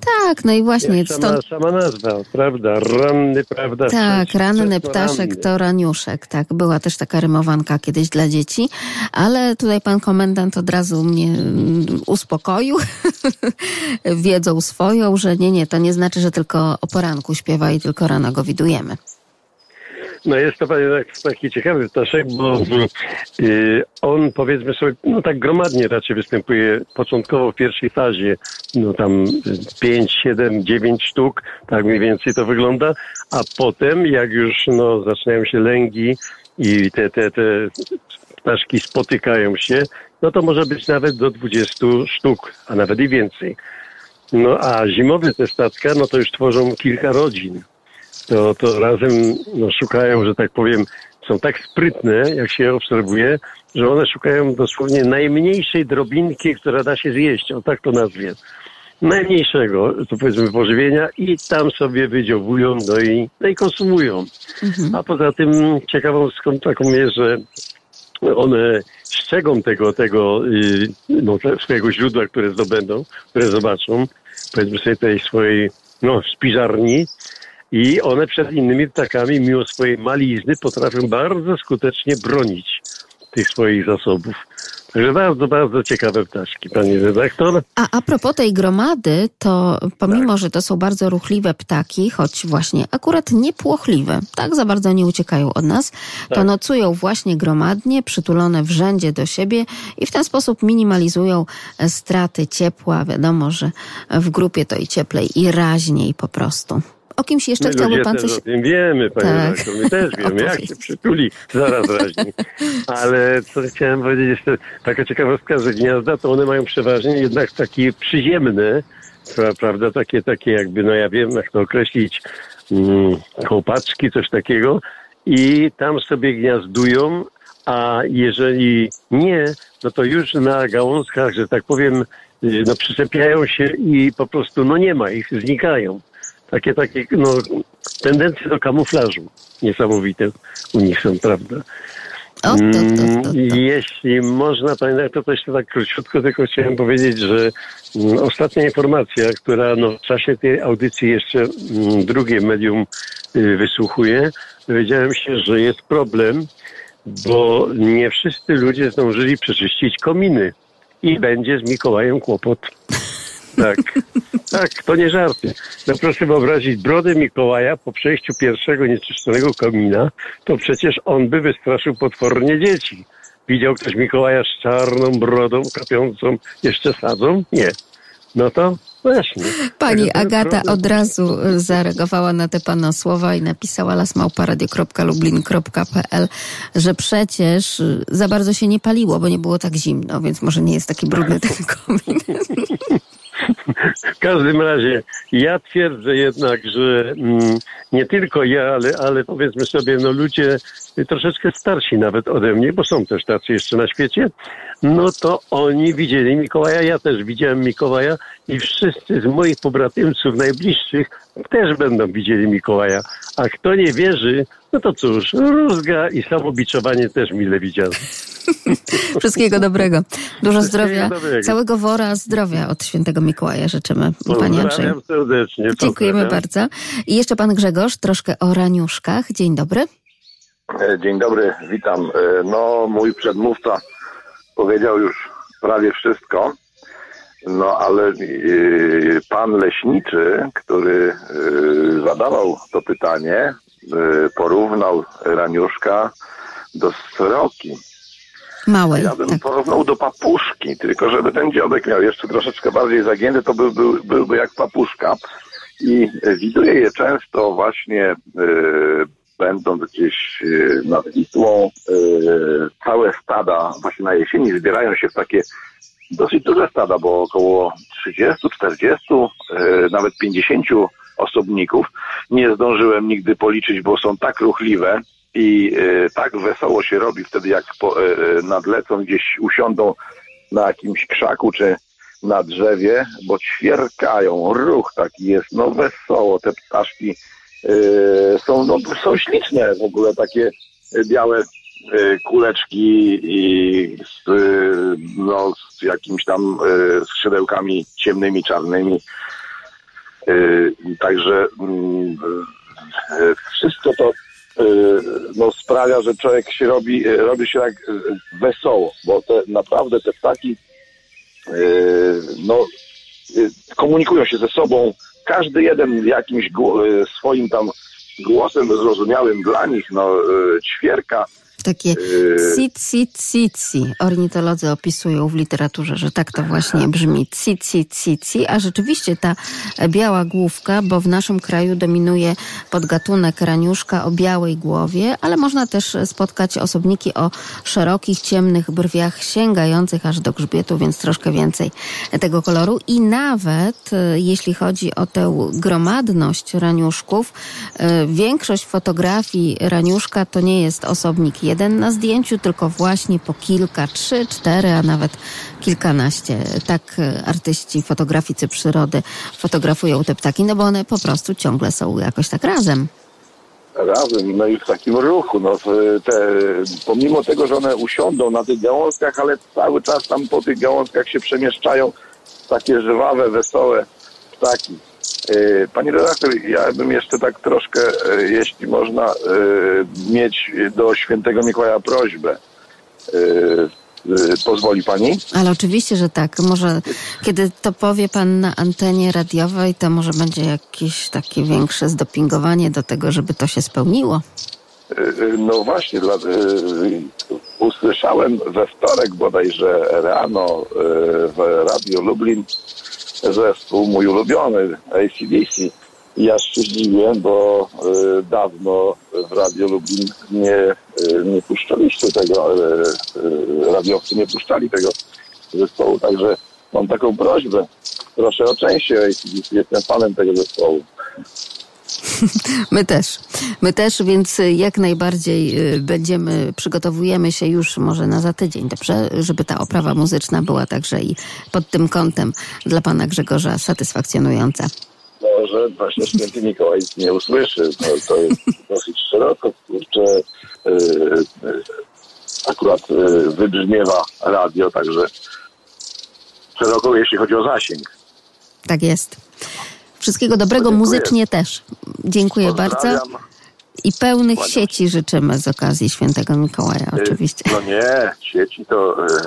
Tak, no i właśnie Jak sama, stąd... sama nazwa, prawda? Ranny, prawda? Tak, ranny ptaszek to raniuszek, tak. Była też taka rymowanka kiedyś dla dzieci, ale tutaj pan komendant od razu mnie mm, uspokoił <laughs> wiedzą swoją, że nie, nie, to nie znaczy, że tylko o poranku śpiewa i tylko rano go widujemy. No jest to tak- taki ciekawy ptaszek, bo y, on powiedzmy sobie, no tak gromadnie raczej występuje początkowo w pierwszej fazie, no tam 5, 7, 9 sztuk, tak mniej więcej to wygląda, a potem jak już no zaczynają się lęgi i te, te, te ptaszki spotykają się, no to może być nawet do 20 sztuk, a nawet i więcej. No a zimowe te stacka, no to już tworzą kilka rodzin to, to razem no, szukają, że tak powiem, są tak sprytne, jak się obserwuje, że one szukają dosłownie najmniejszej drobinki, która da się zjeść, o tak to nazwie. Najmniejszego, to powiedzmy, pożywienia i tam sobie wydziowują, no i, no i konsumują. A poza tym ciekawą skąd taką jest, że one strzegą tego, tego y, no, swojego źródła, które zdobędą, które zobaczą, powiedzmy sobie tej swojej no, spiżarni i one przed innymi ptakami, mimo swojej malizny, potrafią bardzo skutecznie bronić tych swoich zasobów. Także bardzo, bardzo ciekawe ptaszki, pani redaktor. A a propos tej gromady, to pomimo, że to są bardzo ruchliwe ptaki, choć właśnie akurat niepłochliwe, tak za bardzo nie uciekają od nas, to Tak. nocują właśnie gromadnie, przytulone w rzędzie do siebie i w ten sposób minimalizują e, straty ciepła. Wiadomo, że w grupie to i cieplej, i raźniej po prostu. O kimś jeszcze My chciałby pan coś... o tym wiemy, panie Tak. redaktor, my też wiemy, <laughs> jak się przytuli zaraz raźniej. Ale co chciałem powiedzieć jeszcze, taka ciekawostka, że gniazda to one mają przeważnie jednak takie przyziemne, pra- prawda, takie, takie jakby, no ja wiem, jak to określić, mm, kołpaczki, coś takiego i tam sobie gniazdują, a jeżeli nie, no to już na gałązkach, że tak powiem, y, no przyczepiają się i po prostu, no nie ma ich, znikają takie, takie, no, tendencje do kamuflażu niesamowite u nich są, prawda? O, to, to, Mm, to, to. Jeśli można, panie to jeszcze tak króciutko tylko chciałem powiedzieć, że mm, ostatnia informacja, która no, w czasie tej audycji jeszcze mm, drugie medium y, wysłuchuje, dowiedziałem się, że jest problem, bo nie wszyscy ludzie zdążyli przeczyścić kominy i będzie z Mikołajem kłopot. Tak, <laughs> tak, to nie żarty. No proszę wyobrazić brodę Mikołaja po przejściu pierwszego nieczyszczonego komina, to przecież on by wystraszył potwornie dzieci. Widział ktoś Mikołaja z czarną brodą, kapiącą jeszcze sadzą? Nie. No to właśnie. Pani Agata od razu zareagowała na te pana słowa i napisała lasmałparadio.lublin.pl, że przecież y, za bardzo się nie paliło, bo nie było tak zimno, więc może nie jest taki brudny ten komin. <laughs> W każdym razie ja twierdzę jednak, że mm, nie tylko ja, ale, ale powiedzmy sobie, no ludzie troszeczkę starsi nawet ode mnie, bo są też tacy jeszcze na świecie, no to oni widzieli Mikołaja, ja też widziałem Mikołaja i wszyscy z moich pobratymców najbliższych też będą widzieli Mikołaja. A kto nie wierzy, no to cóż, rózga i samobiczowanie też mile widziane. <laughs> Wszystkiego dobrego. Dużo zdrowia. dobrego. Całego wora zdrowia od świętego Mikołaja życzymy, panie. Pozdrawiam serdecznie. Dziękujemy pozdrawiam. bardzo. I jeszcze pan Grzegorz, troszkę o raniuszkach. Dzień dobry. E, Dzień dobry, witam. E, No, mój przedmówca powiedział już prawie wszystko. No, ale e, pan leśniczy, który zadawał to pytanie, porównał raniuszka do sroki. Małej. Ja bym Tak. porównał do papuszki, tylko żeby ten dziobek miał jeszcze troszeczkę bardziej zagięty, to by, był, byłby jak papuszka. I widuję je często właśnie e, będąc gdzieś e, nad Wisłą, e, całe stada właśnie na jesieni zbierają się w takie dosyć duże stada, bo około 30, 40, e, nawet 50 osobników. Nie zdążyłem nigdy policzyć, bo są tak ruchliwe i e, tak wesoło się robi wtedy, jak po, e, e, nadlecą gdzieś, usiądą na jakimś krzaku czy na drzewie, bo ćwierkają, ruch taki jest, no wesoło, te ptaszki yy, są, no, są śliczne w ogóle, takie białe kuleczki i z, no, z jakimiś tam skrzydełkami ciemnymi, czarnymi. Yy, Także mm, yy, wszystko to yy, no, sprawia, że człowiek się robi, robi się tak wesoło, bo te, naprawdę te ptaki no, komunikują się ze sobą. Każdy jeden jakimś swoim tam głosem zrozumiałym dla nich, no, ćwierka. Takie Yy. cici cici. Ornitolodzy opisują w literaturze, że tak to właśnie brzmi. Cici cici. A rzeczywiście ta biała główka, bo w naszym kraju dominuje podgatunek raniuszka o białej głowie, ale można też spotkać osobniki o szerokich, ciemnych brwiach sięgających aż do grzbietu, więc troszkę więcej tego koloru. I nawet e, jeśli chodzi o tę gromadność raniuszków, e, większość fotografii raniuszka to nie jest osobnik jeden na zdjęciu, tylko właśnie po kilka, trzy, cztery, a nawet kilkanaście. Tak e, artyści, fotograficy przyrody fotografują te ptaki, no bo one po prostu ciągle są jakoś tak razem. razem, no i w takim ruchu, no te, pomimo tego, że one usiądą na tych gałązkach, ale cały czas tam po tych gałązkach się przemieszczają takie żwawe, wesołe ptaki. E, Pani redaktor, ja bym jeszcze tak troszkę, e, jeśli można, e, mieć do świętego Mikołaja prośbę. Pozwoli Pani? Ale oczywiście, że tak. Może kiedy to powie pan na antenie radiowej, to może będzie jakieś takie większe zdopingowanie do tego, żeby to się spełniło. No właśnie, dla, usłyszałem we wtorek bodajże rano w Radio Lublin zespół mój ulubiony ACDC. Ja się zdziwiłem, bo e, dawno w Radio Lublin nie, e, nie puszczaliście tego, e, radiowcy nie puszczali tego zespołu, także mam taką prośbę. Proszę o częściej ACDC, jestem fanem tego zespołu. <laughs> My też. My też, więc jak najbardziej y, będziemy, przygotowujemy się już może na za tydzień, dobrze? Żeby ta oprawa muzyczna była także i pod tym kątem dla pana Grzegorza satysfakcjonująca. Może właśnie święty Mikołaj nie usłyszy. No, to jest dosyć szeroko, kurczę, yy, akurat yy, wybrzmiewa radio, także szeroko, jeśli chodzi o zasięg. Tak jest. Wszystkiego dobrego muzycznie też. Dziękuję bardzo. I pełnych Kłaniam sieci życzymy z okazji świętego Mikołaja, Yy, oczywiście. No nie, sieci to, yy,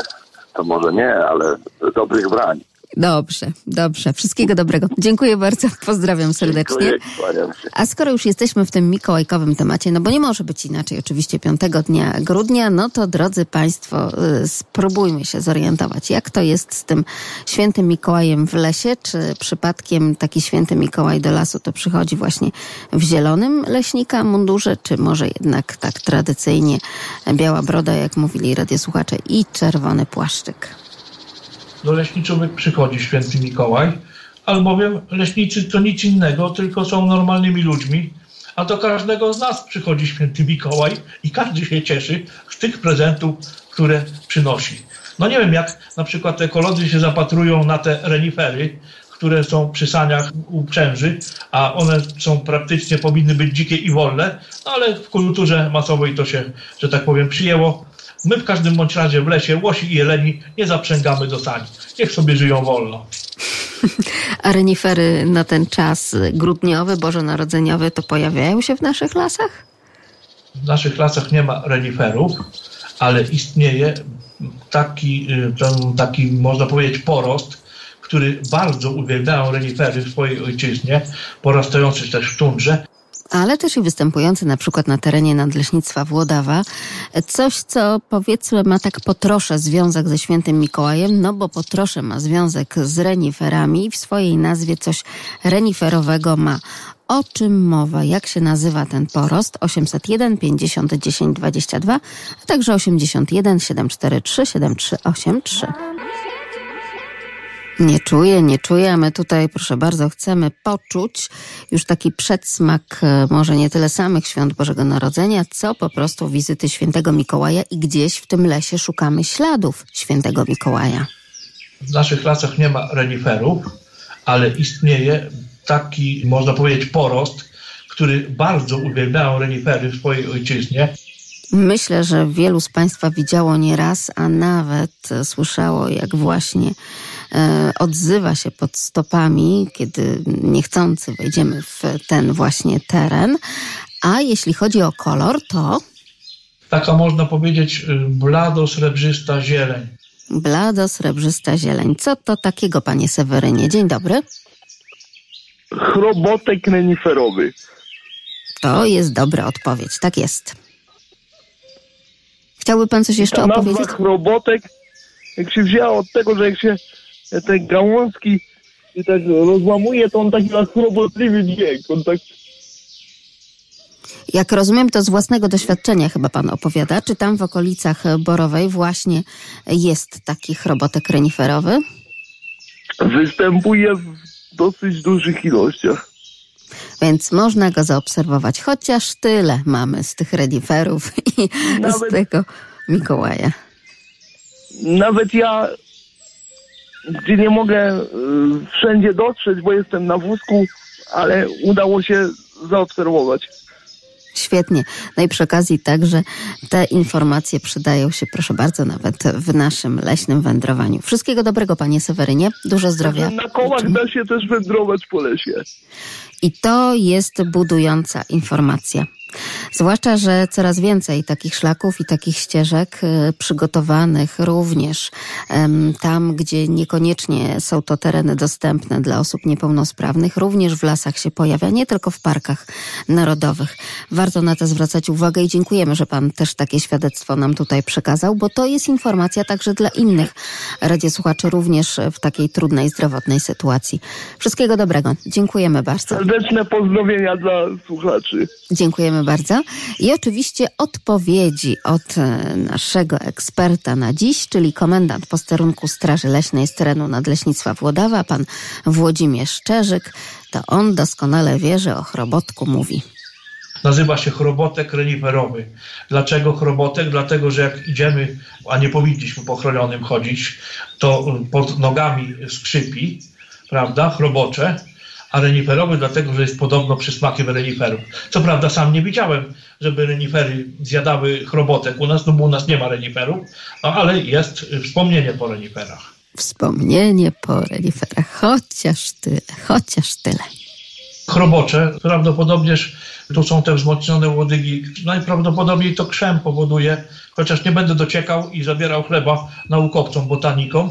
to może nie, ale dobrych brań. Dobrze, dobrze. Wszystkiego dobrego. Dziękuję bardzo. <laughs> Pozdrawiam serdecznie. Dziękuję. A skoro już jesteśmy w tym mikołajkowym temacie, no bo nie może być inaczej, oczywiście 5 dnia grudnia, no to drodzy Państwo, y, spróbujmy się zorientować, jak to jest z tym świętym Mikołajem w lesie, czy przypadkiem taki święty Mikołaj do lasu to przychodzi właśnie w zielonym leśnika mundurze, czy może jednak tak tradycyjnie biała broda, jak mówili radiosłuchacze, i czerwony płaszczyk. Do leśniczówek przychodzi święty Mikołaj, albowiem leśnicy to nic innego, tylko są normalnymi ludźmi, a do każdego z nas przychodzi święty Mikołaj i każdy się cieszy z tych prezentów, które przynosi. No nie wiem, jak na przykład ekolodzy się zapatrują na te renifery, które są przy saniach u księży, a one są praktycznie, powinny być dzikie i wolne, no ale w kulturze masowej to się, że tak powiem, przyjęło. My w każdym bądź razie w lesie łosi i jeleni nie zaprzęgamy do sani. Niech sobie żyją wolno. A <laughs> renifery na ten czas grudniowy, bożonarodzeniowy to pojawiają się w naszych lasach? W naszych lasach nie ma reniferów, ale istnieje taki, y, ten, taki można powiedzieć, porost, który bardzo uwielbiają renifery w swojej ojczyźnie, porastający też w tundrze. Ale też i występujący na przykład na terenie Nadleśnictwa Włodawa. Coś, co powiedzmy ma tak po trosze związek ze świętym Mikołajem, no bo po trosze ma związek z reniferami i w swojej nazwie coś reniferowego ma. O czym mowa? Jak się nazywa ten porost? 801 50 10 22, a także 81 743 7383. Nie czuję, nie czuję, my tutaj, proszę bardzo, chcemy poczuć już taki przedsmak, e, może nie tyle samych świąt Bożego Narodzenia, co po prostu wizyty świętego Mikołaja i gdzieś w tym lesie szukamy śladów świętego Mikołaja. w naszych lasach nie ma reniferów, ale istnieje taki, można powiedzieć, porost, który bardzo uwielbiają renifery w swojej ojczyźnie. Myślę, że wielu z Państwa widziało nieraz, a nawet słyszało, jak właśnie e, odzywa się pod stopami, kiedy niechcący wejdziemy w ten właśnie teren. A jeśli chodzi o kolor, to Taka można powiedzieć y, blado-srebrzysta zieleń. blado-srebrzysta zieleń. Co to takiego, Panie Sewerynie? Dzień dobry. Chrobotek reniferowy. To jest dobra odpowiedź, tak jest. Chciałby Pan coś jeszcze nazwa opowiedzieć? chrobotek, jak się wzięła od tego, że jak się te gałązki i tak rozłamuje, to on taki ma chrobotliwy dźwięk. On tak Jak rozumiem, to z własnego doświadczenia chyba Pan opowiada. Czy tam w okolicach Borowej właśnie jest taki chrobotek reniferowy? występuje w dosyć dużych ilościach. Więc można go zaobserwować. Chociaż tyle mamy z tych reniferów <laughs> i Nawet- z tego Mikołaja. Nawet ja, gdzie nie mogę y, wszędzie dotrzeć, bo jestem na wózku, ale udało się zaobserwować. Świetnie. No i przy okazji także te informacje przydają się, proszę bardzo, nawet w naszym leśnym wędrowaniu. Wszystkiego dobrego, panie Sewerynie. Dużo zdrowia. Na kołach da się też wędrować po lesie. I to jest budująca informacja. Zwłaszcza, że coraz więcej takich szlaków i takich ścieżek y, przygotowanych również tam, gdzie niekoniecznie są to tereny dostępne dla osób niepełnosprawnych, również w lasach się pojawia, nie tylko w parkach narodowych. Warto na to zwracać uwagę i dziękujemy, że Pan też takie świadectwo nam tutaj przekazał, bo to jest informacja także dla innych radiosłuchaczy, również w takiej trudnej zdrowotnej sytuacji. Wszystkiego dobrego. Dziękujemy bardzo. Serdeczne pozdrowienia dla słuchaczy. Dziękujemy bardzo. I oczywiście odpowiedzi od e, naszego eksperta na dziś, czyli komendant posterunku Straży Leśnej z terenu Nadleśnictwa Włodawa, pan Włodzimierz Szczerzyk. To on doskonale wie, że o chrobotku mówi. Nazywa się chrobotek reniferowy. Dlaczego chrobotek? Dlatego, że jak idziemy, a nie powinniśmy po chronionym chodzić, to pod nogami skrzypi, prawda, chrobocze, a reniferowy dlatego, że jest podobno przysmakiem reniferów. Co prawda sam nie widziałem, żeby renifery zjadały chrobotek u nas, no bo u nas nie ma reniferów, no ale jest wspomnienie po reniferach. Wspomnienie po reniferach, chociaż tyle, chociaż tyle. chrobocze. Prawdopodobnież tu są te wzmocnione łodygi. Najprawdopodobniej to krzem powoduje, chociaż nie będę dociekał i zabierał chleba naukowcom, botanikom.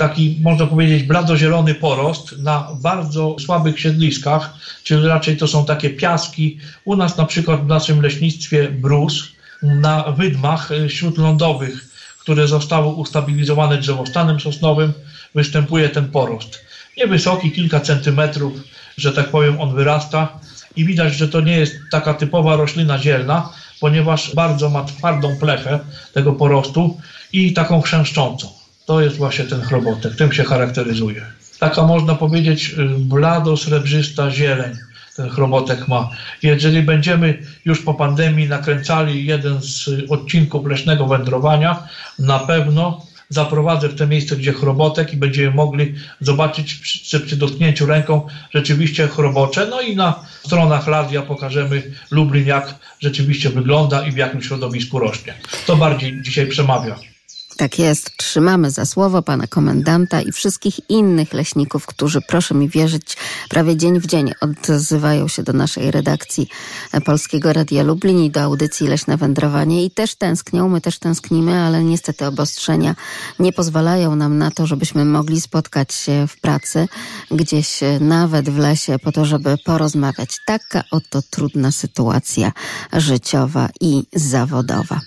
Taki, można powiedzieć, bladozielony porost na bardzo słabych siedliskach, czyli raczej to są takie piaski. U nas na przykład w naszym leśnictwie brus, na wydmach y, śródlądowych, które zostały ustabilizowane drzewostanem sosnowym, występuje ten porost. Niewysoki, kilka centymetrów, że tak powiem, on wyrasta i widać, że to nie jest taka typowa roślina zielna, ponieważ bardzo ma twardą plechę tego porostu i taką chrzęszczącą. To jest właśnie ten chrobotek, tym się charakteryzuje. Taka można powiedzieć y, blado-srebrzysta zieleń ten chrobotek ma. Jeżeli będziemy już po pandemii nakręcali jeden z odcinków leśnego wędrowania, na pewno zaprowadzę w te miejsce, gdzie chrobotek i będziemy mogli zobaczyć przy, przy dotknięciu ręką rzeczywiście chrobocze. No i na stronach Radia pokażemy Lublin, jak rzeczywiście wygląda i w jakim środowisku rośnie. To bardziej dzisiaj przemawia. Tak jest, trzymamy za słowo pana komendanta i wszystkich innych leśników, którzy, proszę mi wierzyć, prawie dzień w dzień odzywają się do naszej redakcji Polskiego Radia Lublin i do audycji Leśne Wędrowanie i też tęsknią, my też tęsknimy, ale niestety obostrzenia nie pozwalają nam na to, żebyśmy mogli spotkać się w pracy, gdzieś nawet w lesie, po to, żeby porozmawiać. Taka oto trudna sytuacja życiowa i zawodowa.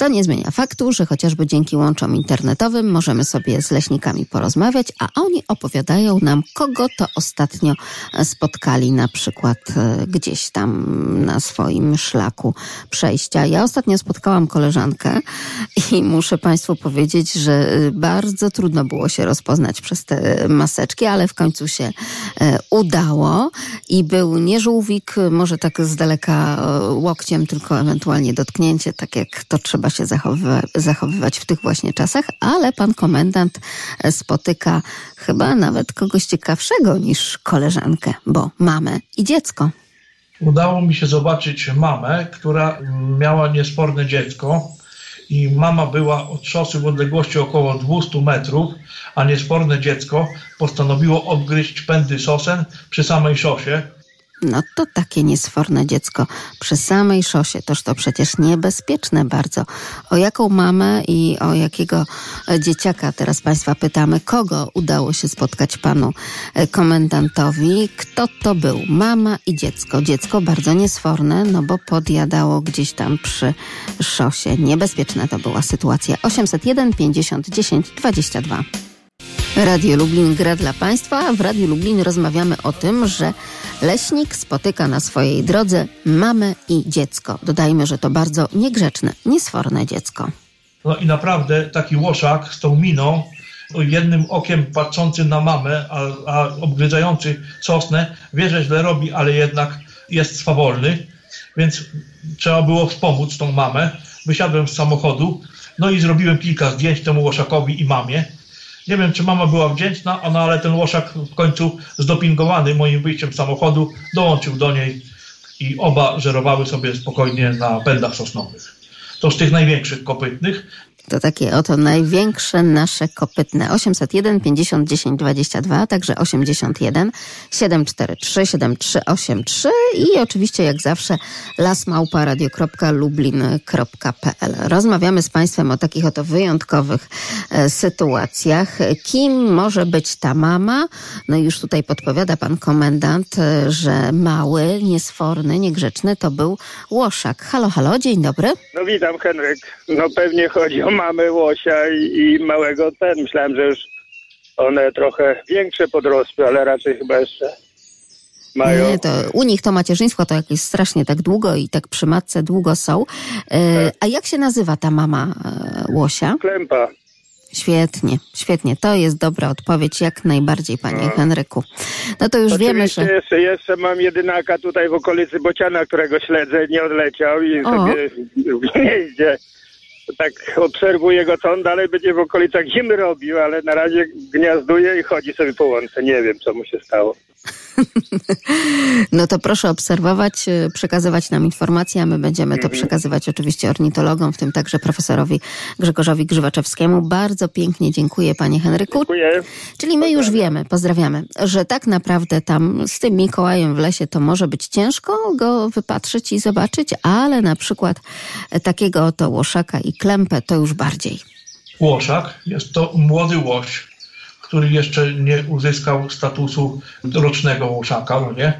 Co nie zmienia faktu, że chociażby dzięki łączom internetowym możemy sobie z leśnikami porozmawiać, a oni opowiadają nam, kogo to ostatnio spotkali na przykład e, gdzieś tam na swoim szlaku przejścia. Ja ostatnio spotkałam koleżankę i muszę Państwu powiedzieć, że e, bardzo trudno było się rozpoznać przez te maseczki, ale w końcu się e, udało i był nie żółwik, może tak z daleka łokciem, tylko ewentualnie dotknięcie, tak jak to trzeba się zachowywa zachowywać w tych właśnie czasach, ale pan komendant spotyka chyba nawet kogoś ciekawszego niż koleżankę, bo mamę i dziecko. Udało mi się zobaczyć mamę, która miała niesporne dziecko i mama była od szosy w odległości około 200 metrów, a niesporne dziecko postanowiło odgryźć pędy sosen przy samej szosie. No to takie niesforne dziecko przy samej szosie, toż to przecież niebezpieczne bardzo. O jaką mamę i o jakiego e, dzieciaka teraz Państwa pytamy, kogo udało się spotkać Panu e, komendantowi? Kto to był? Mama i dziecko. Dziecko bardzo niesforne, no bo podjadało gdzieś tam przy szosie. Niebezpieczna to była sytuacja. 801 50 10 22. Radio Lublin gra dla Państwa, w Radiu Lublin rozmawiamy o tym, że leśnik spotyka na swojej drodze mamę i dziecko. Dodajmy, że to bardzo niegrzeczne, niesforne dziecko. No i naprawdę taki łoszak z tą miną, jednym okiem patrzący na mamę, a, a obgryzający sosnę, wie, że źle robi, ale jednak jest swawolny, więc trzeba było wspomóc tą mamę. Wysiadłem z samochodu, no i zrobiłem kilka zdjęć temu łoszakowi i mamie. Nie wiem, czy mama była wdzięczna, no ale ten łoszak w końcu zdopingowany moim wyjściem z samochodu dołączył do niej i oba żerowały sobie spokojnie na pędach sosnowych. To z tych największych kopytnych. To takie oto największe nasze kopytne. 801 50 10 22, także 81 743 7383 i oczywiście jak zawsze lasmałparadio.lublin.pl. Rozmawiamy z Państwem o takich oto wyjątkowych e, sytuacjach. Kim może być ta mama? No już tutaj podpowiada pan komendant, e, że mały, niesforny, niegrzeczny to był Łoszak. Halo, halo, dzień dobry. No witam Henryk. No pewnie chodzi o <laughs> mamę Łosia i, i małego ten. Myślałem, że już one trochę większe podrosły, ale raczej chyba jeszcze mają. Nie, to u nich to macierzyństwo to jakieś strasznie tak długo i tak przy matce długo są. E, a jak się nazywa ta mama e, Łosia? Klępa. Świetnie, świetnie. To jest dobra odpowiedź, jak najbardziej, panie No. Henryku. No to już wiemy, Oczywiście że... jeszcze, jeszcze mam jedynaka tutaj w okolicy Bociana, którego śledzę, nie odleciał i O. sobie w gnieździe tak obserwuję go, co on dalej będzie w okolicach zimy robił, ale na razie gniazduje i chodzi sobie po łące. Nie wiem, co mu się stało. <laughs> No to proszę obserwować, e, przekazywać nam informacje, a my będziemy to przekazywać oczywiście ornitologom, w tym także profesorowi Grzegorzowi Grzywaczewskiemu. Bardzo pięknie dziękuję, panie Henryku. Dziękuję. Czyli my już wiemy, pozdrawiamy, że tak naprawdę tam z tym Mikołajem w lesie to może być ciężko go wypatrzyć i zobaczyć, ale na przykład takiego oto łoszaka i klępę to już bardziej. Łoszak jest to młody łoś, który jeszcze nie uzyskał statusu rocznego łoszaka, no nie?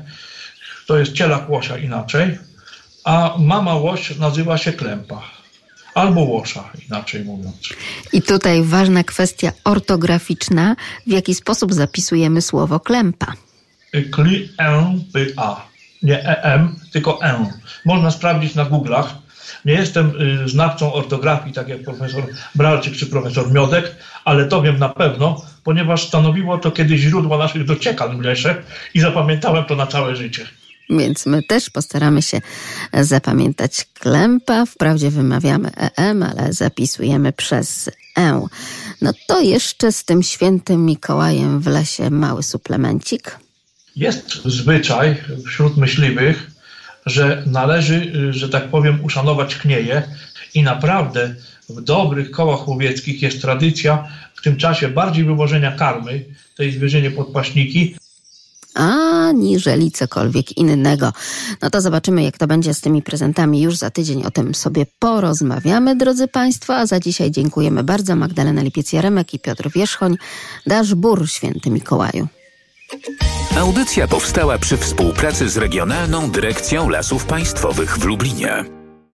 To jest cielak łosia inaczej, a mama łoś nazywa się klępa. Albo łosza, inaczej mówiąc. I tutaj ważna kwestia ortograficzna, w jaki sposób zapisujemy słowo klępa. Kli en by a. Nie em, tylko en. Można sprawdzić na Google'ach. Nie jestem y, znawcą ortografii, tak jak profesor Bralczyk czy profesor Miodek, ale to wiem na pewno, ponieważ stanowiło to kiedyś źródło naszych dociekań w lesie i zapamiętałem to na całe życie. Więc my też postaramy się zapamiętać klępa. Wprawdzie wymawiamy EM, ale zapisujemy przez E. No to jeszcze z tym świętym Mikołajem w lesie mały suplemencik. Jest zwyczaj wśród myśliwych, że należy, y, że tak powiem, uszanować knieje i naprawdę w dobrych kołach łowieckich jest tradycja w tym czasie bardziej wywożenia karmy tej zwierzynie podpaśniki, aniżeli cokolwiek innego. No to zobaczymy, jak to będzie z tymi prezentami już za tydzień. O tym sobie porozmawiamy, drodzy Państwo. A za dzisiaj dziękujemy bardzo. Magdalena Lipiec-Jaremek i Piotr Wierzchoń. Dasz bór, święty Mikołaju. Audycja powstała przy współpracy z Regionalną Dyrekcją Lasów Państwowych w Lublinie.